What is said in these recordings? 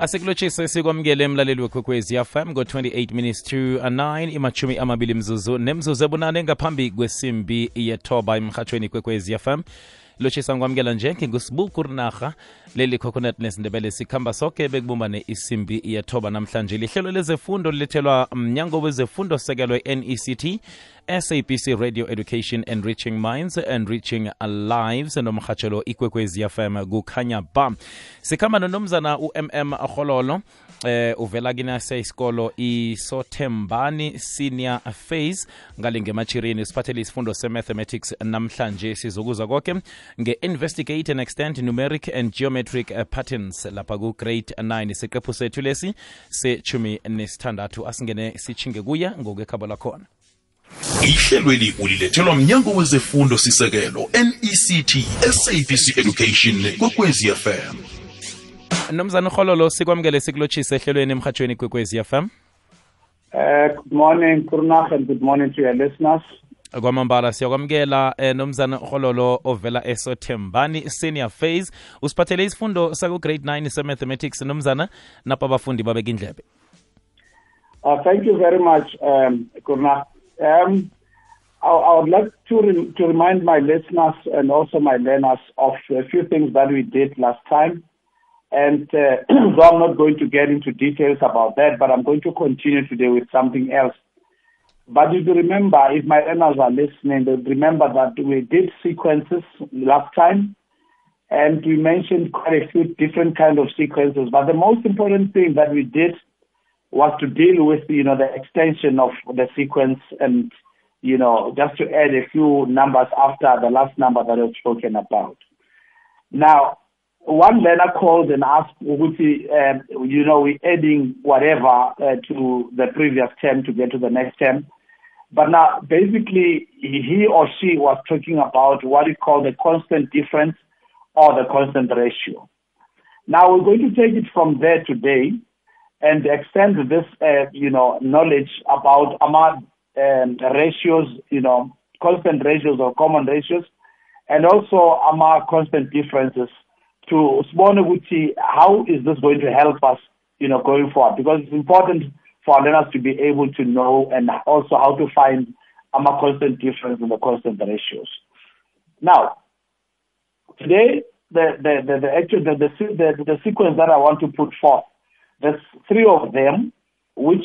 asikulotshise sikwamukele emlaleli wekwekwezi fm ngo-28 minutes to 9 imachumi amabili mzuzu nemzuzu ebunane ngaphambi kwesimbi yethoba emhathweni kwekwezi fm lotshisa ngikwamukela nje ngingusibuku rinarha leli coconut nesindebele sikhamba soke bekubumbane isimbi yethoba namhlanje. Lihlelo lezefundo lilethelwa mnyango wezefundo sekelwe nect sabc radio education enriching minds enriching lives nomhatshelo ikwekwezi fm kukhanya ba. Sikhamba nonomzana u-mm rhololo eh uvela kinase isikolo isothembani senior phase ngale ngemachirini siphathele isifundo se-mathematics namhlanje. Sizokuza konke nge-investigate and extend numeric and geometric patterns lapha ku-grade 9 siqephu sethu lesi sechumi nesithandathu. Asingene sichinge kuya ngokwekhabo lakhona ihlelweli ulilethelwa mnyango wezefundo sisekelo nect sabc education kokwezi fm nomzana uhololo sikwamukele sikulotshise ehlelweni emhatshweni kwekwezi fm Uh, good morning, Kurnak, and good morning to your listeners. kwamambala siyakwamukela eh, nomzana urhololo ovela esothembani senior phase usiphathele isifundo saku-grade 9 se-mathematics nomzana napho abafundi babeka indlebe Uh, thank you very much, um, Kurnak. Um, I, I would like to, re- to remind my listeners and also my learners of a few things that we did last time. And uh, though I'm not going to get into details about that, but I'm going to continue today with something else. But if you remember, if my learners are listening, they remember that we did sequences last time, and we mentioned quite a few different kind of sequences. But the most important thing that we did was to deal with, you know, the extension of the sequence and, you know, just to add a few numbers after the last number that i was spoken about. Now, one learner called and asked, um, you know, we're adding whatever uh, to the previous term to get to the next term. But now, basically, he or she was talking about what we call the constant difference or the constant ratio. Now, we're going to take it from there today and extend this, uh, you know, knowledge about amount um, ratios, you know, constant ratios or common ratios, and also among constant differences to sibone ukuthi how is this going to help us, you know, going forward? Because it's important for learners to be able to know and also how to find among constant difference and the constant ratios. Now, today the the the, the actual the, the the the sequence that I want to put forth, there's three of them, which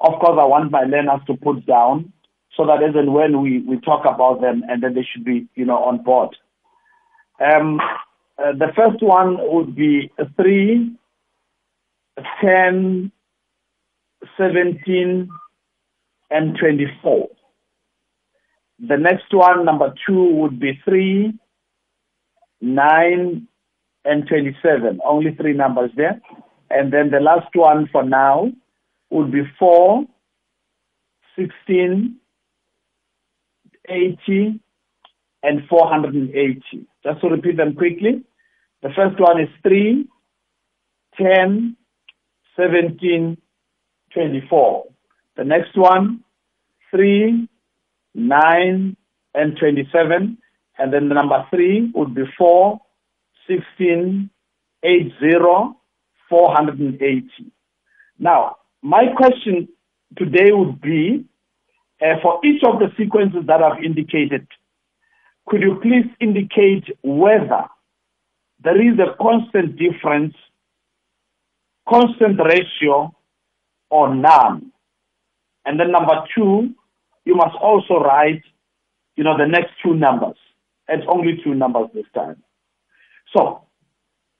of course I want my learners to put down so that as and when we, we talk about them and then they should be, you know, on board. Um, uh, the first one would be 3, 10, 17, and 24. The next one, number 2, would be 3, 9, and 27. Only three numbers there. And then the last one for now would be 4, 16, 80, and 480. Just to repeat them quickly. The first one is 3, 10, 17, 24. The next one, 3, 9, and 27. And then the number 3 would be 4, 16, 80, 480. Now, my question today would be, uh, for each of the sequences that I've indicated, could you please indicate whether there is a constant difference, constant ratio, or none? And then number two, you must also write, you know, the next two numbers. It's only two numbers this time. So,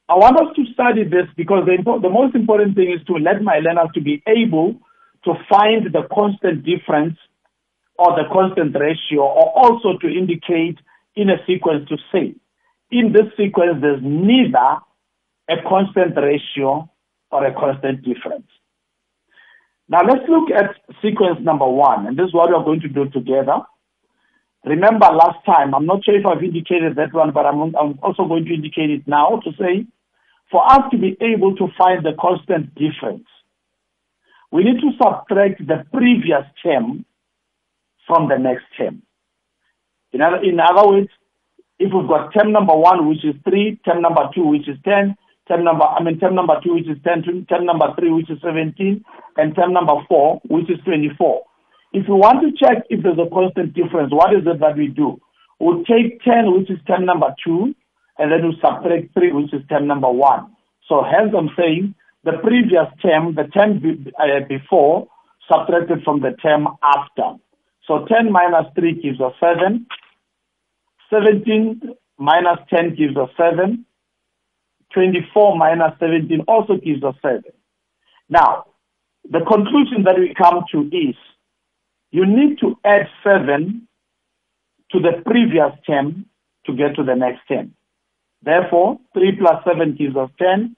I want us to study this because the, the most important thing is to let my learners to be able to find the constant difference or the constant ratio or also to indicate in a sequence to say, in this sequence, there's neither a constant ratio or a constant difference. Now let's look at sequence number one, and this is what we're going to do together. Remember last time, I'm not sure if I've indicated that one, but I'm, I'm also going to indicate it now to say, for us to be able to find the constant difference, we need to subtract the previous term from the next term. In other, in other words, if we've got term number one, which is 3, term number 2, which is 10, term number, I mean, term number two, which is 10, term number three, which is 17, and term number four, which is 24. If you want to check if there's a constant difference, what is it that we do? We'll take 10, which is term number two, and then we'll subtract three, which is term number one. So hence I'm saying the previous term, the term be, uh, before, subtracted from the term after. So 10 minus 3 gives us 7. 17 minus 10 gives us 7. 24 minus 17 also gives us 7. Now, the conclusion that we come to is you need to add 7 to the previous term to get to the next term. Therefore, 3 plus 7 gives us 10.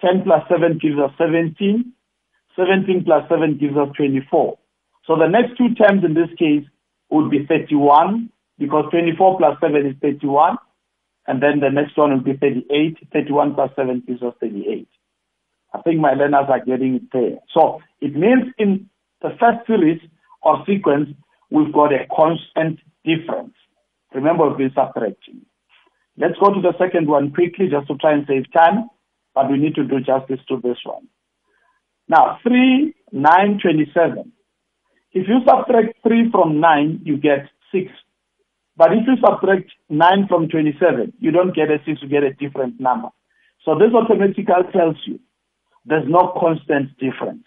10 plus 7 gives us 17. 17 plus 7 gives us 24. So the next two terms in this case would be 31 because 24 plus 7 is 31. And then the next one will be 38. 31 plus 7 gives us 38. I think my learners are getting it there. So it means in the first series or sequence, we've got a constant difference. Remember, we've been subtracting. Let's go to the second one quickly just to try and save time, but we need to do justice to this one. Now, 3, 9, 27. If you subtract 3 from 9, you get 6. But if you subtract 9 from 27, you don't get a 6, you get a different number. So this automatically tells you there's no constant difference.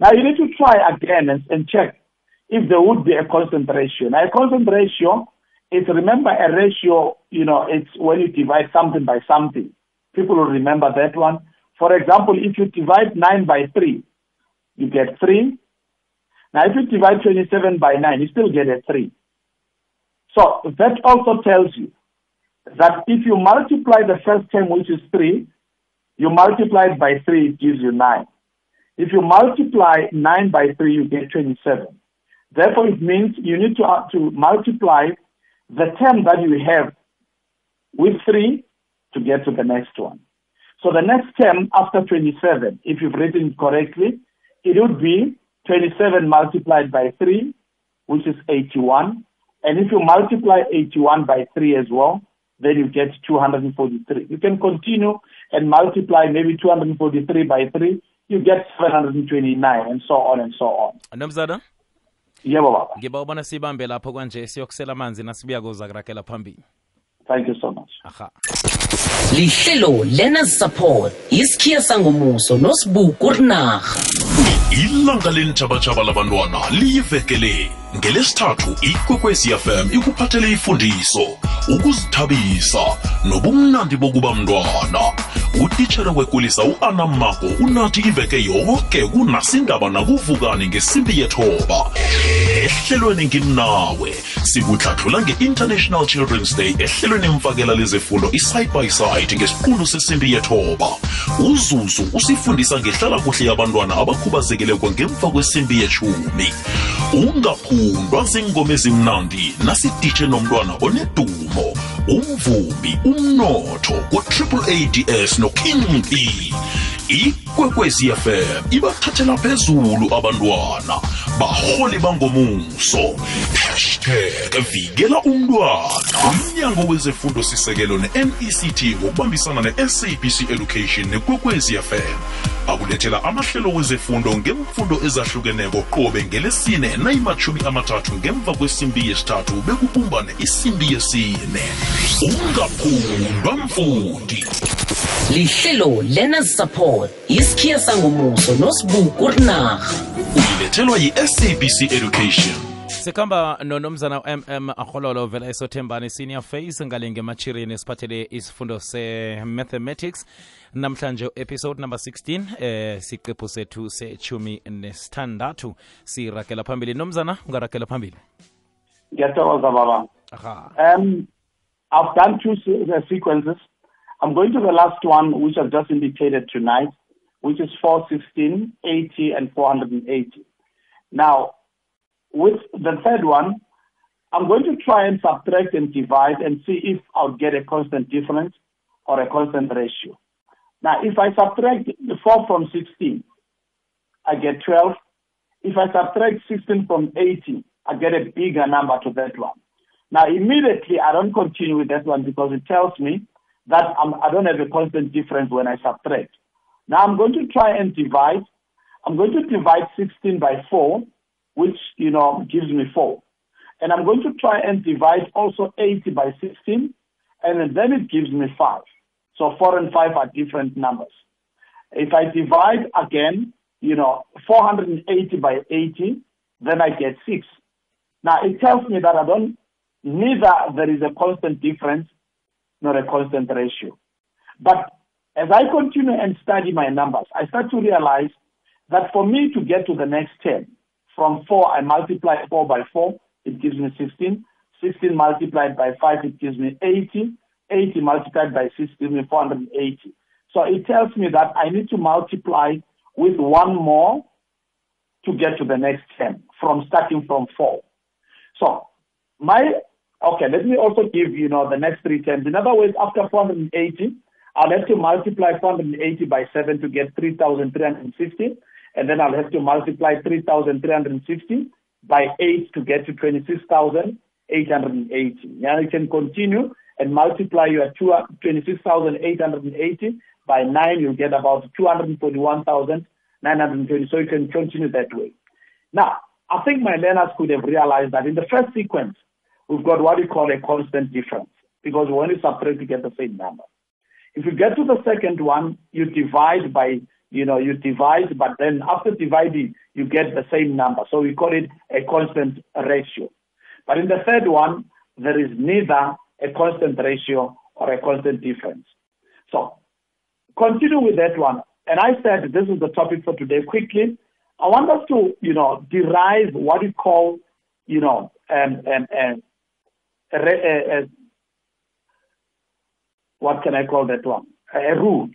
Now you need to try again and, and check if there would be a constant ratio. Now a constant ratio is remember a ratio, you know, it's when you divide something by something. People will remember that one. For example, if you divide 9 by 3, you get 3. Now if you divide 27 by 9, you still get a 3. So that also tells you that if you multiply the first term, which is 3, you multiply it by 3, it gives you 9. If you multiply 9 by 3, you get 27. Therefore, it means you need to, uh, to multiply the term that you have with 3 to get to the next one. So the next term after 27, if you've written it correctly, it would be 27 multiplied by 3, which is 81. And if you multiply 81 by 3 as well, then you get 243. You can continue and multiply maybe 243 by 3, you get 729 and so on and so on. nomzana Yebo baba. ngiba ubona sibambe lapho kwanje siyokusela amanzi nasibuya kuzakurakela phambili. Thank you so much. aha. Lihlelo learners support isikhiya sangomuso nosibuku rinarha ilanga lentjhabatshaba labantwana liyivekele ngelesithathu ikwekwezi fm ikuphathele ifundiso ukuzithabisa nobumnandi bokuba mntwana. Utitshere wekulisa u-ana mako unathi iveke yoke kunasindaba nakuvukani ngesimbi yethoba. Ehlelweni ngimnawe sikuhlathula nge-international children's day ehlelweni mfakela lezefundo iside by side ngesiqundu sesimbi yethoba. Uzuzu usifundisa ngehlala kuhle yabantwana abakhubazekileko ngemva kwesimbi yechumi ungaphundwa zingoma ezimnandi nasiditshe nomntwana onedumo. Umvumi umnotho ku-triple ads noking p ikwekwezi fm ibathathela phezulu abantwana. Baholi bangomuso. Hashtag vikela umntwana. Umnyango wezefundo sisekelo ne-nect ngokubambisana ne-sabc education nekwekwezi fm akulethela amahlelo wezefundo ngemfundo ezahlukeneko qobe ngelesine nayimathumi amathathu ngemva kwesimbi yesithathu bekubumbane isimbi yesine. Ungaphundwa mfundi. Lihlelo learners support isikhiya sangomuso nosibuku rinarha uyilethelwa yi-sabc education. Sikhamba nonomzana mm arhololo vela esothembane senior face ngale ngemachirini siphathele isifundo se-mathematics. Namhlanje episode number 16 eh siqephu sethu sechumi nesithandathu. Sirakela phambili. Nomzana ungarakela phambili? Ngiyathokoza baba. aha. Um, I've done two sequences. I'm going to the last one, which I've just indicated tonight, which is 416, 80, and 480. Now, with the third one, I'm going to try and subtract and divide and see if I'll get a constant difference or a constant ratio. Now, if I subtract the 4 from 16, I get 12. If I subtract 16 from 80, I get a bigger number to that one. Now, immediately, I don't continue with that one because it tells me that I'm, I don't have a constant difference when I subtract. Now I'm going to try and divide. I'm going to divide 16 by 4, which, you know, gives me 4. And I'm going to try and divide also 80 by 16, and then it gives me 5. So 4 and 5 are different numbers. If I divide again, you know, 480 by 80, then I get 6. Now it tells me that I don't, neither there is a constant difference nor a constant ratio. But as I continue and study my numbers, I start to realize that for me to get to the next 10, from 4, I multiply 4 by 4, it gives me 16. 16 multiplied by 5, it gives me 80. 80 multiplied by 6 gives me 480. So it tells me that I need to multiply with one more to get to the next 10 from starting from 4. So my, okay, let me also give, you know, the next three terms. In other words, after 480, I'll have to multiply 480 by 7 to get 3,360. And then I'll have to multiply 3,360 by 8 to get to 26,880. Now you can continue and multiply your 26,880 by 9, you'll get about 241,920. So you can continue that way. Now, I think my learners could have realized that in the first sequence, we've got what we call a constant difference because we only subtract to get the same number. If you get to the second one, you divide by, you know, you divide, but then after dividing, you get the same number. So we call it a constant ratio. But in the third one, there is neither a constant ratio or a constant difference. So continue with that one. And I said this is the topic for today. Quickly, I want us to, you know, derive what we call, you know, um, um, um, a, a, what can I call that one? A rule.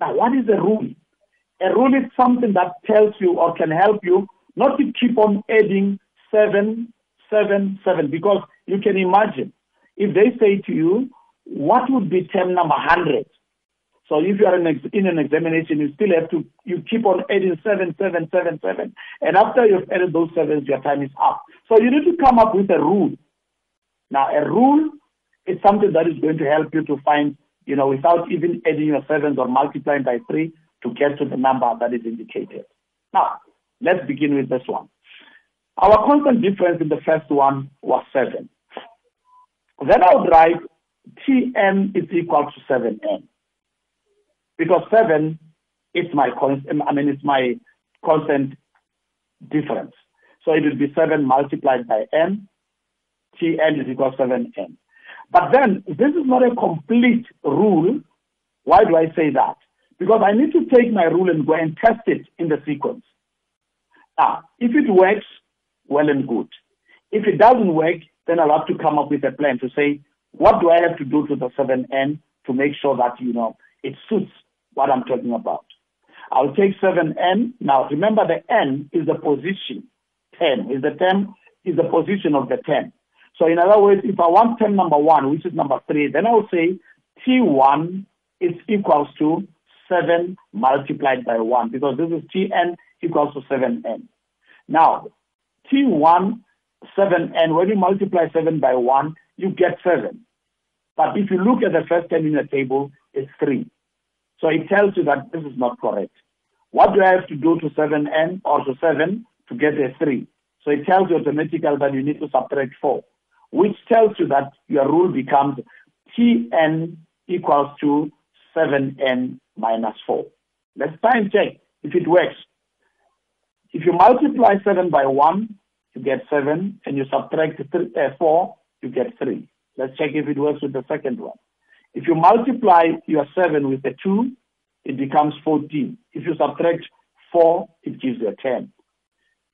Now, what is a rule? A rule is something that tells you or can help you not to keep on adding seven, seven, seven, because you can imagine if they say to you, what would be term number 100? So if you are in, in an examination, you still have to, you keep on adding seven, seven, seven, seven. And after you've added those sevens, your time is up. So you need to come up with a rule. Now, a rule is something that is going to help you to find, you know, without even adding your sevens or multiplying by three to get to the number that is indicated. Now, let's begin with this one. Our constant difference in the first one was seven. Then I would write Tn is equal to 7n because seven is my constant. I mean, it's my constant difference. So it will be seven multiplied by n. Tn is equal to seven n. But then this is not a complete rule. Why do I say that? Because I need to take my rule and go and test it in the sequence. Now, if it works, well and good. If it doesn't work, then I'll have to come up with a plan to say, what do I have to do to the 7n to make sure that, you know, it suits what I'm talking about. I'll take 7n. Now, remember the n is the position. 10 is the term, is the position of the 10. So in other words, if I want term number 1, which is number 3, then I will say T1 is equals to 7 multiplied by 1 because this is Tn equals to 7n. Now, T1, 7n, when you multiply 7 by 1, you get 7. But if you look at the first term in the table, it's 3. So it tells you that this is not correct. What do I have to do to 7n or to 7 to get a 3? So it tells you automatically that you need to subtract 4, which tells you that your rule becomes Tn equals to 7n minus 4. Let's try and check if it works. If you multiply 7 by 1, you get 7, and you subtract three, uh, 4, you get 3. Let's check if it works with the second one. If you multiply your 7 with a 2, it becomes 14. If you subtract 4, it gives you a 10.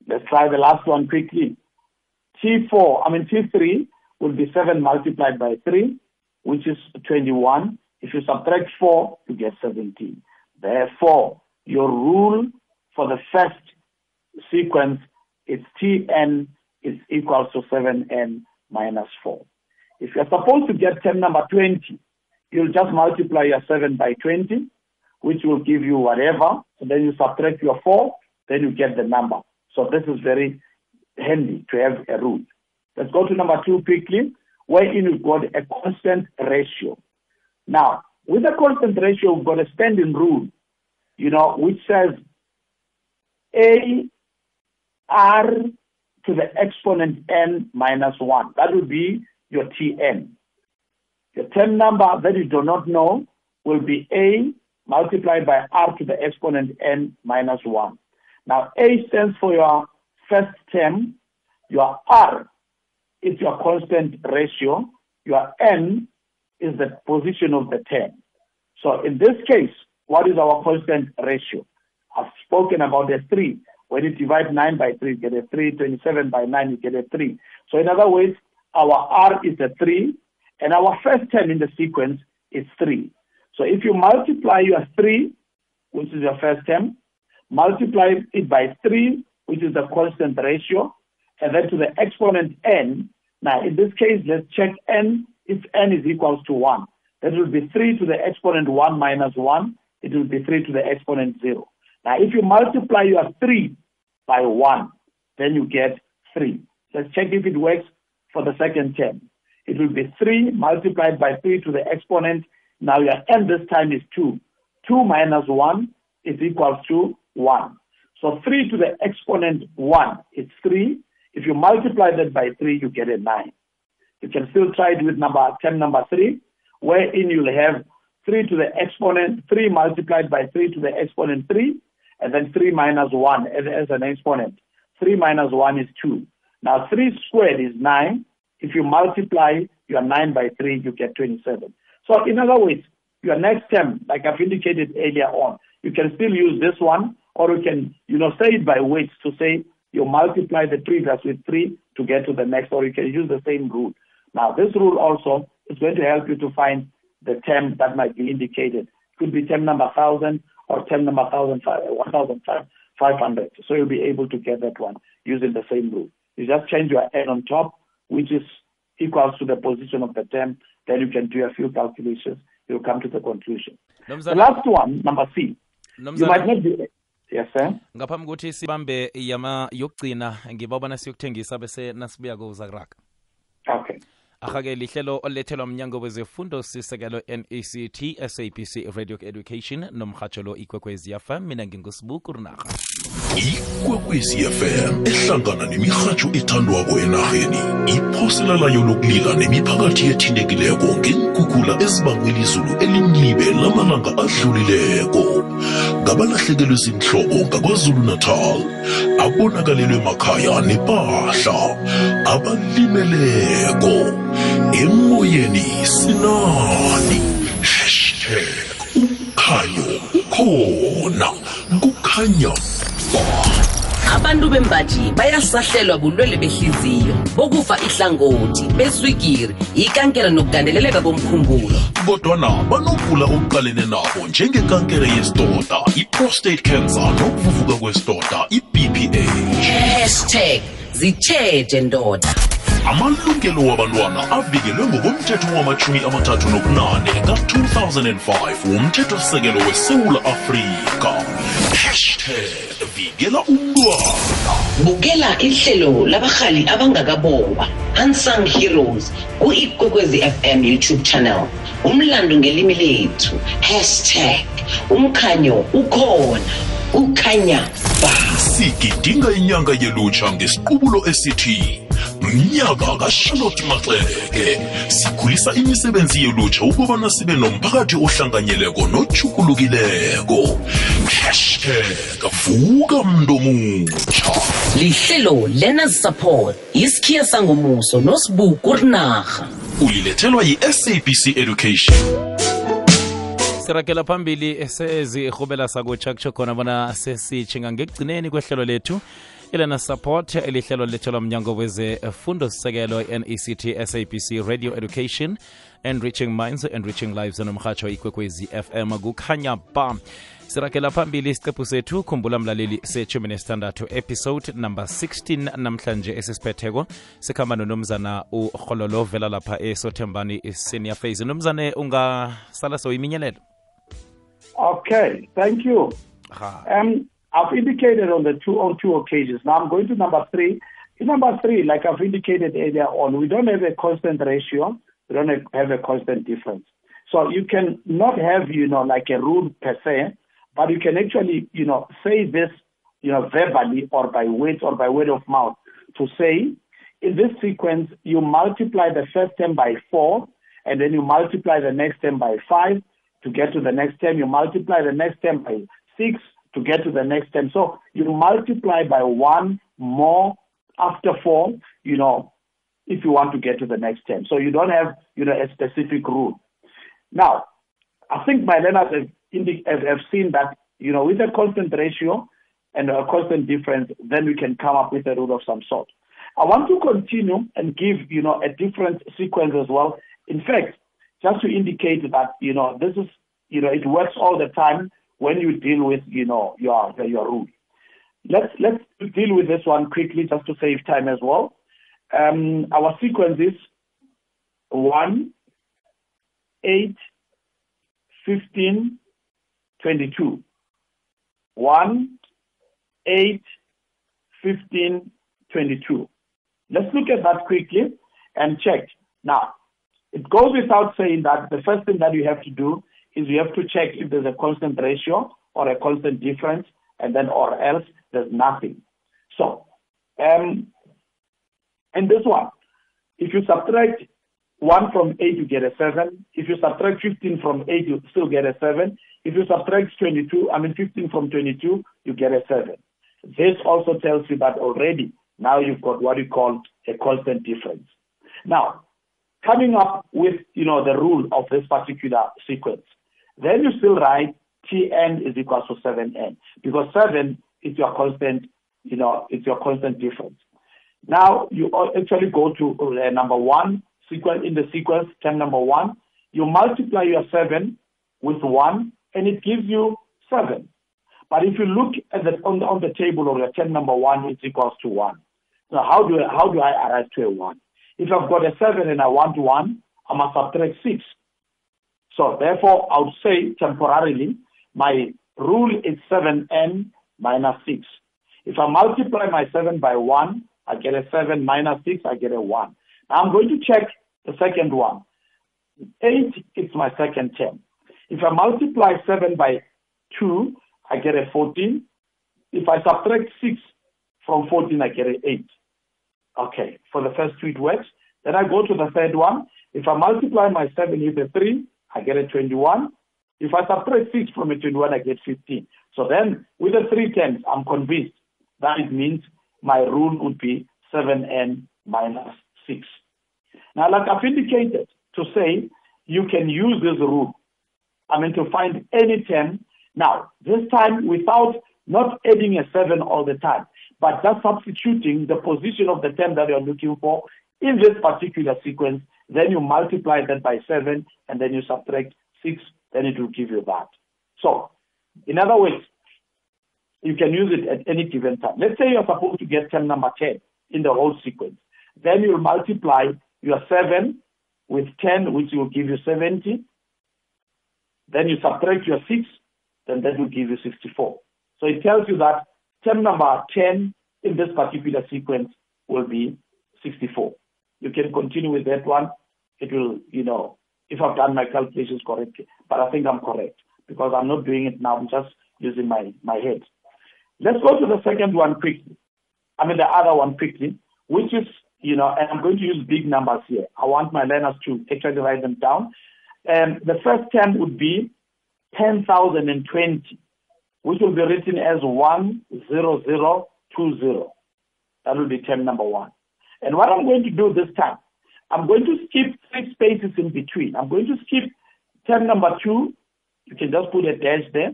Let's try the last one quickly. T4, I mean T3 will be 7 multiplied by 3, which is 21. If you subtract 4, you get 17. Therefore, your rule for the first sequence is Tn is equal to 7n minus 4. If you're supposed to get term number 20, you'll just multiply your 7 by 20, which will give you whatever, and then you subtract your 4, then you get the number. So this is very handy to have a rule. Let's go to number 2 quickly, wherein we've got a constant ratio. Now, with the constant ratio, we've got a standing rule, you know, which says A R to the exponent n minus 1. That would be your Tn. The term number that you do not know will be A multiplied by R to the exponent n minus 1. Now, A stands for your first term. Your R is your constant ratio. Your n is the position of the term. So in this case, what is our constant ratio? I've spoken about the 3. When you divide 9 by 3, you get a 3. 27 by 9, you get a 3. So in other words, our R is a 3, and our first term in the sequence is 3. So if you multiply your 3, which is your first term, multiply it by 3, which is the constant ratio, and then to the exponent n. Now, in this case, let's check n. If n is equals to 1, that will be 3 to the exponent 1 minus 1. It will be 3 to the exponent 0. Now, if you multiply your 3 by 1, then you get 3. Let's check if it works for the second term. It will be 3 multiplied by 3 to the exponent. Now your n this time is 2. 2 minus 1 is equals to 1. So 3 to the exponent 1 is 3. If you multiply that by 3, you get a 9. You can still try it with number term number 3, wherein you'll have 3 to the exponent, 3 multiplied by 3 to the exponent 3, and then 3 minus 1 as, as an exponent. 3 minus 1 is 2. Now 3 squared is 9. If you multiply your 9 by 3, you get 27. So in other words, your next term, like I've indicated earlier on, you can still use this one, or you can, you know, say it by weights to say you multiply the previous with 3 to get to the next, or you can use the same rule. Now, this rule also is going to help you to find the term that might be indicated. It could be term number 1000 or term number 1500. So you'll be able to get that one using the same rule. You just change your n on top, which is equals to the position of the term. Then you can do a few calculations. You'll come to the conclusion. The last one, number C. You might not be. Yes, sir. ngaphambi kokuthi sibambe yama yokugcina ngibabona siyokuthengisa bese nasibuya kuza kuraka Okay. ahake lihlelo olethelwa mnyango wezefundo sisekelo nect sabc radio education nomhatsholo ikwekwezi yafa mina ngingusibuku rinarha ikwekwezi fm ehlangana nemirhatsho ethandwako enarheni. Iphosela layo lokulila nemiphakathi ethintekileko ngeenkhukhula ezibangwe lizulu elinyibe lamalanga adlulileko. Ngabalahlekelwe zinhlobo ngakwazulu-natal abonakalelwe makhaya nepahla abalimeleko. Emoyeni sinani. Hashtag ukhanyo ukhona kukhanya ba abantu bembaji bayasahlelwa bulwele behliziyo bokufa ihlangothi beswigiri ikankela nokugandeleleka komkhumbulo. Kodwana banokugula okuqalene nabo njengekankere yesidoda i-prostate cancer nokuvuvuka kwesidoda i-bph hashtag zitshetshe ndoda amalungelo wabantwana avikelwe ngokomthetho wamachumi amathathu nobunane ka-2005 womthethosisekelo wesewula afrika. Hashtag vikela umntwana. Bukela ihlelo labarhali abangakaboba unsung heroes ku-ikwekwezi fm youtube channel. Umlando ngelimi lethu hashtag umkhanyo ukhona kukhanya ba. Sigidinga inyanga yelutsha ngesiqubulo esithi mnyaka kashalotte maxeke sikhulisa imisebenzi yelutsha ukubana sibe nomphakathi ohlanganyeleko nochukulukileko hashtag vuka mntu omutsha lihlelo learners support isikhiya sangomuso nosibuku rinarha. Ulilethelwa yi-sabc education. Sirakela phambili sezirhubela sakutsha kutsho khona bona sesitshinga ngekugcineni kwehlelo lethu ilena support elihlelo lethelwa mnyango wezefundo sisekelo nect sabc radio education enriching minds enriching lives nomhatsho ikwekwezi fm kukhanya ba sirakela phambili isiqephu sethu khumbula mlaleli sechumi nesithandathu episode number 16 namhlanje esisiphetheko sikhamba nonomzana urhololo vela lapha esothembani senior phase nomzane ungasala soyiminyelela Okay. Thank you. ha Um, I've indicated on the two on two occasions. Now I'm going to number three. In number three, like I've indicated earlier on, we don't have a constant ratio. We don't have- a constant difference. So you can not have, you know, like a rule per se, but you can actually, you know, say this, you know, verbally or by words or by word of mouth to say, in this sequence, you multiply the first term by four, and then you multiply the next term by five to get to the next term. You multiply the next term by six to get to the next term. So you multiply by one more after four, you know, if you want to get to the next term. So you don't have, you know, a specific rule. Now, I think my learners have, have, have seen that, you know, with a constant ratio and a constant difference, then we can come up with a rule of some sort. I want to continue and give, you know, a different sequence as well. In fact, just to indicate that, you know, this is, you know, it works all the time when you deal with, you know, your, your rule. Let's, let's deal with this one quickly just to save time as well. Um, our sequence is 1, 8, 15, 22. 1, 8, 15, 22. Let's look at that quickly and check. Now, it goes without saying that the first thing that you have to do is you have to check if there's a constant ratio or a constant difference, and then or else there's nothing. So, um, this one, if you subtract 1 from 8, you get a 7. If you subtract 15 from 8, you still get a 7. If you subtract 22, I mean 15 from 22, you get a 7. This also tells you that already now you've got what you call a constant difference. Now, coming up with, you know, the rule of this particular sequence, then you still write Tn is equal to 7n because 7 is your constant, you know, it's your constant difference. Now you actually go to uh, number one sequence in the sequence, term number one. You multiply your 7 with 1 and it gives you 7. But if you look at the, on, the, on the table of your term number 1, it's equals to 1. Now how do I, how do I arrive to a 1? If I've got a 7 and I want 1, I must subtract 6. So therefore, I would say temporarily, my rule is 7n minus 6. If I multiply my 7 by 1, I get a 7 minus 6, I get a 1. Now I'm going to check the second one. 8 is my second term. If I multiply 7 by 2, I get a 14. If I subtract 6 from 14, I get an 8. Okay, for the first two it works. Then I go to the third one. If I multiply my 7 with a 3, I get a 21. If I subtract 6 from a 21, I get 15. So then, with the three terms, I'm convinced that it means my rule would be 7n minus 6. Now, like I've indicated, to say you can use this rule, I mean, to find any term. Now, this time without not adding a 7 all the time, but just substituting the position of the term that you're looking for in this particular sequence, then you multiply that by 7, and then you subtract 6, then it will give you that. So, in other words, you can use it at any given time. Let's say you're supposed to get term number 10 in the whole sequence. Then you'll multiply your 7 with 10, which will give you 70. Then you subtract your 6, then that will give you 64. So it tells you that term number 10 in this particular sequence will be 64. You can continue with that one. It will, you know, if I've done my calculations correctly, but I think I'm correct because I'm not doing it now. I'm just using my, my head. Let's go to the second one quickly. I mean, the other one quickly, which is, you know, and I'm going to use big numbers here. I want my learners to actually write them down. And the first term would be 10,020, which will be written as 10020. That will be term number one. And what I'm going to do this time, I'm going to skip three spaces in between. I'm going to skip term number two. You can just put a dash there.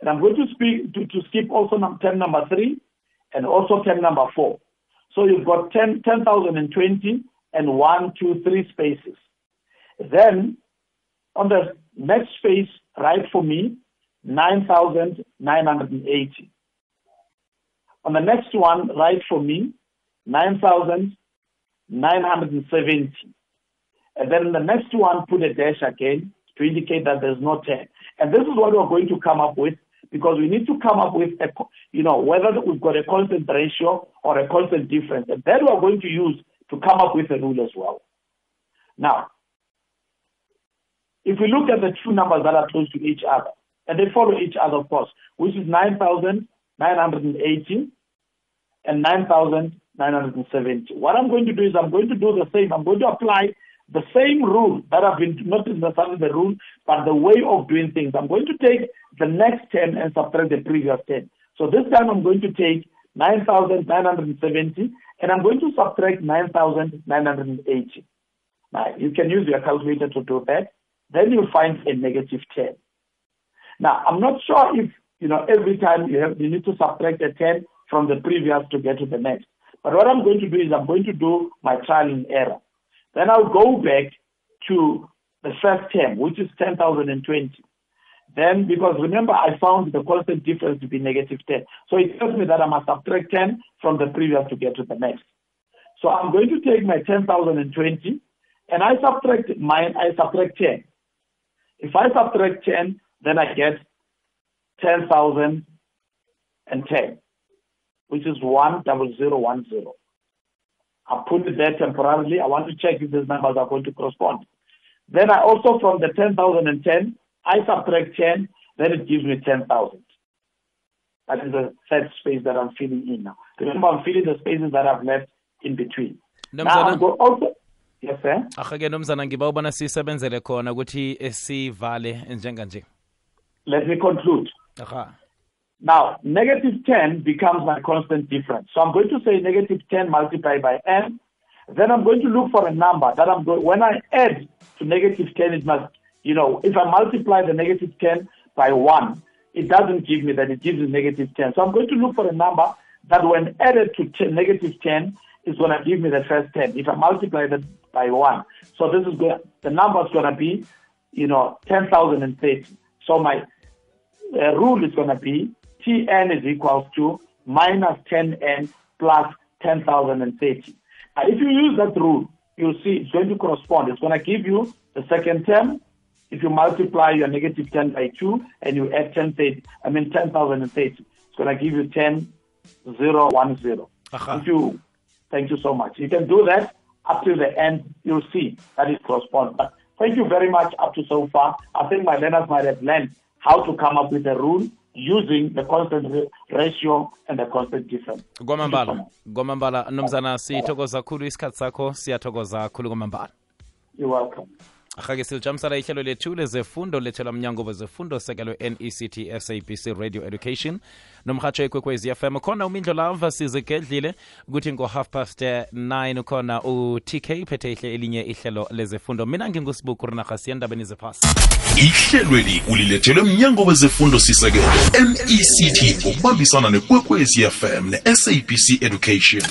And I'm going to, speak, to, to skip also term number three and also term number four. So you've got 10, 10,020 and one, two, three spaces. Then on the next space, write for me 9,980. On the next one, write for me 9,970. And then the next one, put a dash again to indicate that there's no 10. And this is what we're going to come up with because we need to come up with a, you know, whether we've got a constant ratio or a constant difference. And that we're going to use to come up with a rule as well. Now, if we look at the two numbers that are close to each other, and they follow each other, of course, which is 9,980 and 9,970. What I'm going to do is I'm going to do the same. I'm going to apply the same rule that I've been, not necessarily the rule, but the way of doing things. I'm going to take the next 10 and subtract the previous 10. So this time I'm going to take 9,970 and I'm going to subtract 9,980. Now, you can use your calculator to do that. Then you'll find a negative 10. Now, I'm not sure if, you know, every time you have, you need to subtract a 10 from the previous to get to the next. But what I'm going to do is I'm going to do my trial and error. Then I'll go back to the first term, which is 10,020. Then, because remember, I found the constant difference to be negative 10. So it tells me that I must subtract 10 from the previous to get to the next. So I'm going to take my 10,020 and I subtract mine, I subtract 10. If I subtract 10, then I get 10,010, which is 10010. I put it there temporarily. I want to check if these numbers are going to correspond. Then I also, from the 10,010, I subtract 10, then it gives me 10,000. That is the third space that I'm filling in now. Remember, I'm filling the spaces that I've left in between. Now, I'm also, yes, sir. ahake nomzana ngiba ubona sisebenzele khona ukuthi sivale njenganje Let me conclude. aha Now, negative 10 becomes my constant difference. So I'm going to say negative 10 multiplied by n. Then I'm going to look for a number that I'm going, when I add to negative 10, it must, you know, if I multiply the negative 10 by 1, it doesn't give me that, it gives me negative 10. So I'm going to look for a number that when added to 10, negative 10 is going to give me the first 10. If I multiply that by 1. So this is going, the number is going to be, you know, 10,030. So my uh, rule is going to be Tn is equals to minus 10n plus 10,030. Now, if you use that rule, you'll see it's going to correspond. It's going to give you the second term. If you multiply your negative 10 by 2 and you add 10, thirty- I mean 10,030, it's going to give you 10, 0, 1, 0. Aha. If you, thank you so much. You can do that up to the end. You'll see that it corresponds. But thank you very much up to so far. I think my learners might have learned how to come up with a rule using the constant ra- ratio and the constant difference. Kwamambala kwamambala mnumzana sithokoza khulu isikhathi sakho siyathokoza khulu kwamambala You're welcome. Ahake silijamisela ihlelo lethu lezefundo lethelwa mnyango wezefundo sekelo nect sabc radio education. Nomhatsho ekwekwezi fm khona umindlo lava sizigedlile ukuthi ngo-half past eh, 9 ukhona u-tk phethe ihle elinye ihlelo lezefundo. Mina ngingusibuku rinaha siyendabeni zephasi. Ihlelweli ulilethelwe mnyango wezefundo sisekelo nect ukubambisana nekwekwezi fm ne-sabc education